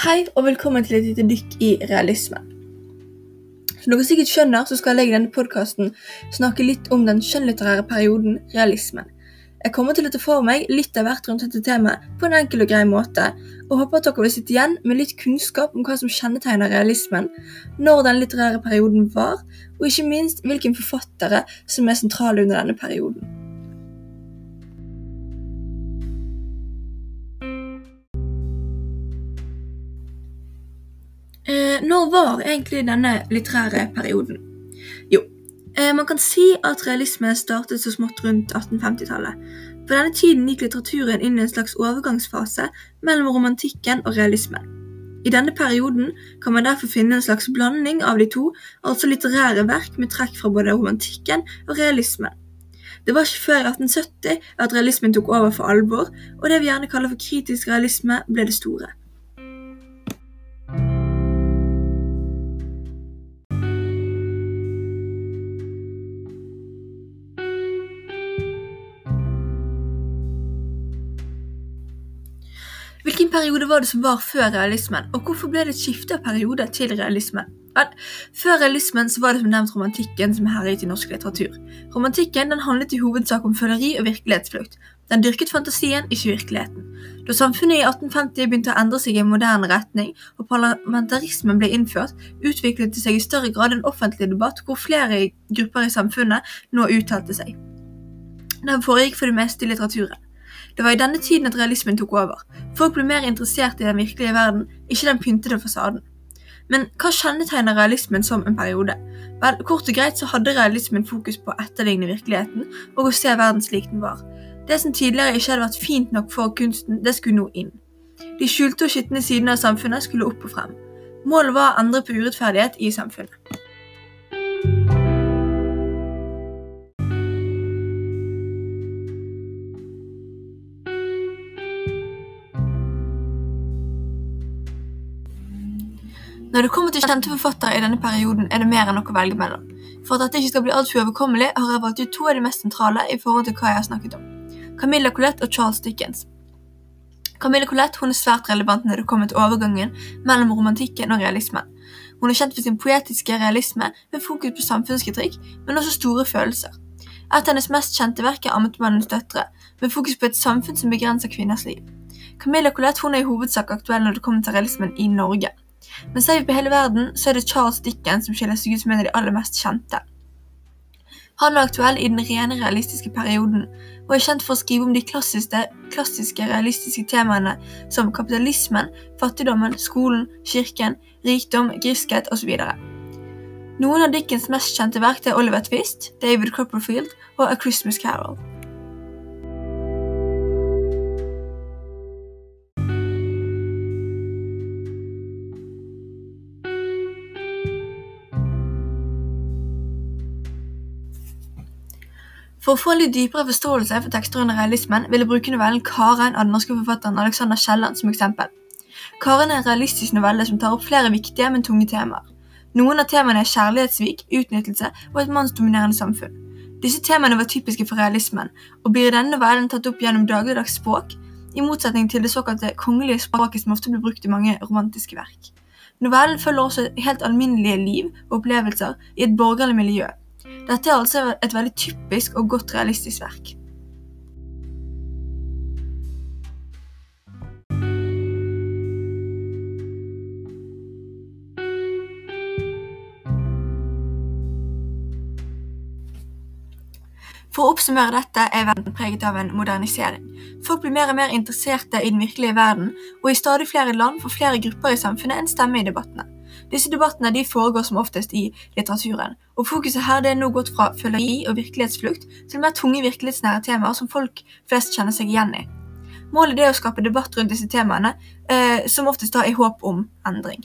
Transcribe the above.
Hei og velkommen til et lite dykk i realisme. Som dere sikkert skjønner, så skal jeg i denne podkasten snakke litt om den skjønnlitterære perioden realismen. Jeg kommer til å ta for meg litt av hvert rundt dette temaet på en enkel og grei måte, og håper at dere vil sitte igjen med litt kunnskap om hva som kjennetegner realismen, når den litterære perioden var, og ikke minst hvilke forfattere som er sentrale under denne perioden. Eh, når var egentlig denne litterære perioden? Jo, eh, man kan si at realisme startet så smått rundt 1850-tallet. På denne tiden gikk litteraturen inn i en slags overgangsfase mellom romantikken og realismen. I denne perioden kan man derfor finne en slags blanding av de to, altså litterære verk med trekk fra både romantikken og realismen. Det var ikke før 1870 at realismen tok over for alvor, og det vi gjerne kaller for kritisk realisme, ble det store. Hvilken periode var det som var før realismen, og hvorfor ble det et skifte av periode til realismen? Før realismen så var det som nevnt romantikken som herjet i norsk litteratur. Romantikken den handlet i hovedsak om føleri og virkelighetsflukt. Den dyrket fantasien, ikke virkeligheten. Da samfunnet i 1850 begynte å endre seg i en moderne retning, og parlamentarismen ble innført, utviklet det seg i større grad en offentlig debatt hvor flere grupper i samfunnet nå uttalte seg. Den foregikk for det meste i litteraturen. Det var i denne tiden at realismen tok over. Folk ble mer interessert i den virkelige verden, ikke den pyntede fasaden. Men hva kjennetegner realismen som en periode? Vel, Kort og greit så hadde realismen fokus på å etterligne virkeligheten og å se verden slik den var. Det som tidligere ikke hadde vært fint nok for kunsten, det skulle nå inn. De skjulte og skitne sidene av samfunnet skulle opp og frem. Målet var å endre på urettferdighet i samfunnet. Når det kommer til kjente forfattere i denne perioden, er det mer enn nok å velge mellom. For at dette ikke skal bli altfor uoverkommelig, har jeg valgt ut to av de mest sentrale i forhold til hva jeg har snakket om. Camilla Collette og Charles Dickens. Camilla Collette hun er svært relevant når det kommer til overgangen mellom romantikken og realismen. Hun er kjent for sin poetiske realisme med fokus på samfunnskritikk, men også store følelser. Et av hennes mest kjente verk er Amtmannens døtre, med fokus på et samfunn som begrenser kvinners liv. Camilla Collette hun er i hovedsak aktuell når det kommer til realismen i Norge. Men ser vi på hele verden, så er det Charles Dickens som skiller seg ut som en av de aller mest kjente. Han er aktuell i den rene realistiske perioden, og er kjent for å skrive om de klassiske, klassiske realistiske temaene som kapitalismen, fattigdommen, skolen, kirken, rikdom, griskhet osv. Noen av Dickens mest kjente verk er Oliver Twist, David Copperfield og A Christmas Carol. For å få en litt dypere forståelse for tekster under realismen vil jeg bruke novellen 'Karen' av den norske forfatteren Alexander Kielland som eksempel. Karen er en realistisk novelle som tar opp flere viktige, men tunge temaer. Noen av temaene er kjærlighetssvik, utnyttelse og et mannsdominerende samfunn. Disse temaene var typiske for realismen, og blir i denne novellen tatt opp gjennom dagligdags språk, i motsetning til det såkalte kongelige språket som ofte blir brukt i mange romantiske verk. Novellen følger også helt alminnelige liv og opplevelser i et borgerlig miljø, dette er altså et veldig typisk og godt realistisk verk. For å oppsummere dette er verden preget av en modernisering. Folk blir mer og mer interesserte i den virkelige verden, og i stadig flere land får flere grupper i samfunnet en stemme i debattene. Disse debattene de foregår som oftest i litteraturen, og fokuset her det er nå gått fra føleri og virkelighetsflukt til mer tunge virkelighetsnære temaer som folk flest kjenner seg igjen i. Målet er å skape debatt rundt disse temaene, eh, som oftest da i håp om endring.